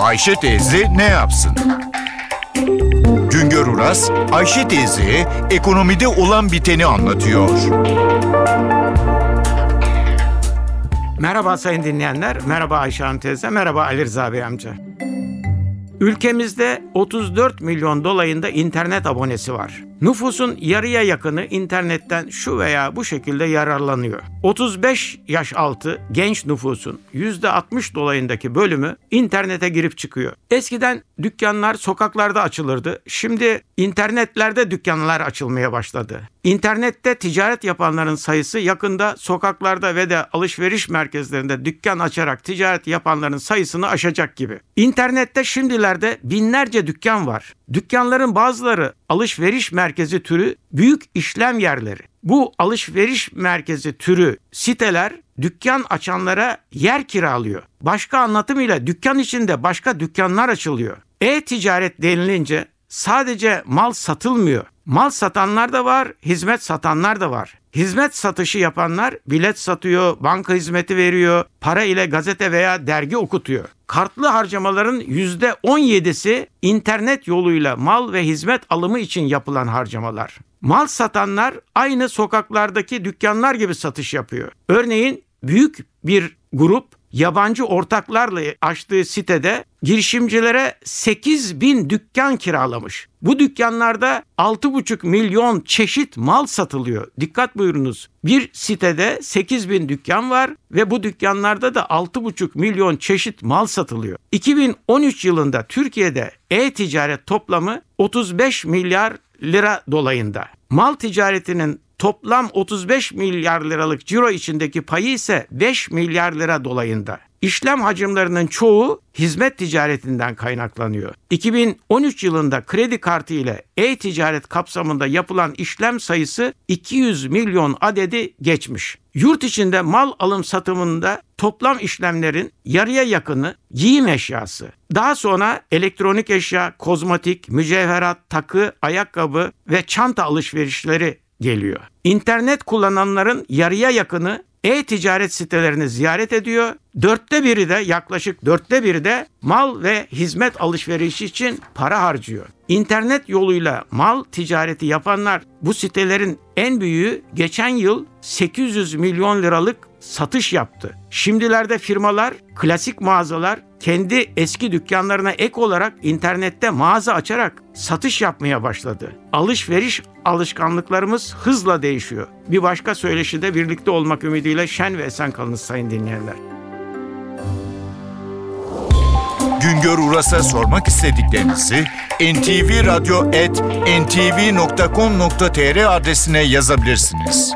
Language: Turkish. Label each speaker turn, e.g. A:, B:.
A: Ayşe teyze ne yapsın? Güngör Uras, Ayşe teyze ekonomide olan biteni anlatıyor.
B: Merhaba sayın dinleyenler, merhaba Ayşe Hanım teyze, merhaba Ali Rıza Bey amca. Ülkemizde 34 milyon dolayında internet abonesi var. Nüfusun yarıya yakını internetten şu veya bu şekilde yararlanıyor. 35 yaş altı genç nüfusun %60 dolayındaki bölümü internete girip çıkıyor. Eskiden dükkanlar sokaklarda açılırdı. Şimdi internetlerde dükkanlar açılmaya başladı. İnternette ticaret yapanların sayısı yakında sokaklarda ve de alışveriş merkezlerinde dükkan açarak ticaret yapanların sayısını aşacak gibi. İnternette şimdilerde binlerce dükkan var. Dükkanların bazıları alışveriş merkezi türü büyük işlem yerleri. Bu alışveriş merkezi türü siteler dükkan açanlara yer kiralıyor. Başka anlatımıyla dükkan içinde başka dükkanlar açılıyor. E-ticaret denilince sadece mal satılmıyor. Mal satanlar da var, hizmet satanlar da var. Hizmet satışı yapanlar bilet satıyor, banka hizmeti veriyor, para ile gazete veya dergi okutuyor. Kartlı harcamaların %17'si internet yoluyla mal ve hizmet alımı için yapılan harcamalar. Mal satanlar aynı sokaklardaki dükkanlar gibi satış yapıyor. Örneğin büyük bir grup yabancı ortaklarla açtığı sitede girişimcilere 8 bin dükkan kiralamış. Bu dükkanlarda 6,5 milyon çeşit mal satılıyor. Dikkat buyurunuz. Bir sitede 8 bin dükkan var ve bu dükkanlarda da 6,5 milyon çeşit mal satılıyor. 2013 yılında Türkiye'de e-ticaret toplamı 35 milyar lira dolayında. Mal ticaretinin toplam 35 milyar liralık ciro içindeki payı ise 5 milyar lira dolayında. İşlem hacimlerinin çoğu hizmet ticaretinden kaynaklanıyor. 2013 yılında kredi kartı ile e-ticaret kapsamında yapılan işlem sayısı 200 milyon adedi geçmiş. Yurt içinde mal alım satımında toplam işlemlerin yarıya yakını giyim eşyası. Daha sonra elektronik eşya, kozmetik, mücevherat, takı, ayakkabı ve çanta alışverişleri geliyor. İnternet kullananların yarıya yakını e-ticaret sitelerini ziyaret ediyor. Dörtte biri de yaklaşık dörtte biri de mal ve hizmet alışverişi için para harcıyor. İnternet yoluyla mal ticareti yapanlar bu sitelerin en büyüğü geçen yıl 800 milyon liralık satış yaptı. Şimdilerde firmalar, klasik mağazalar kendi eski dükkanlarına ek olarak internette mağaza açarak satış yapmaya başladı. Alışveriş alışkanlıklarımız hızla değişiyor. Bir başka söyleşide birlikte olmak ümidiyle şen ve esen kalınız sayın dinleyenler.
A: Güngör Uras'a sormak istediklerinizi ntvradio.com.tr adresine yazabilirsiniz.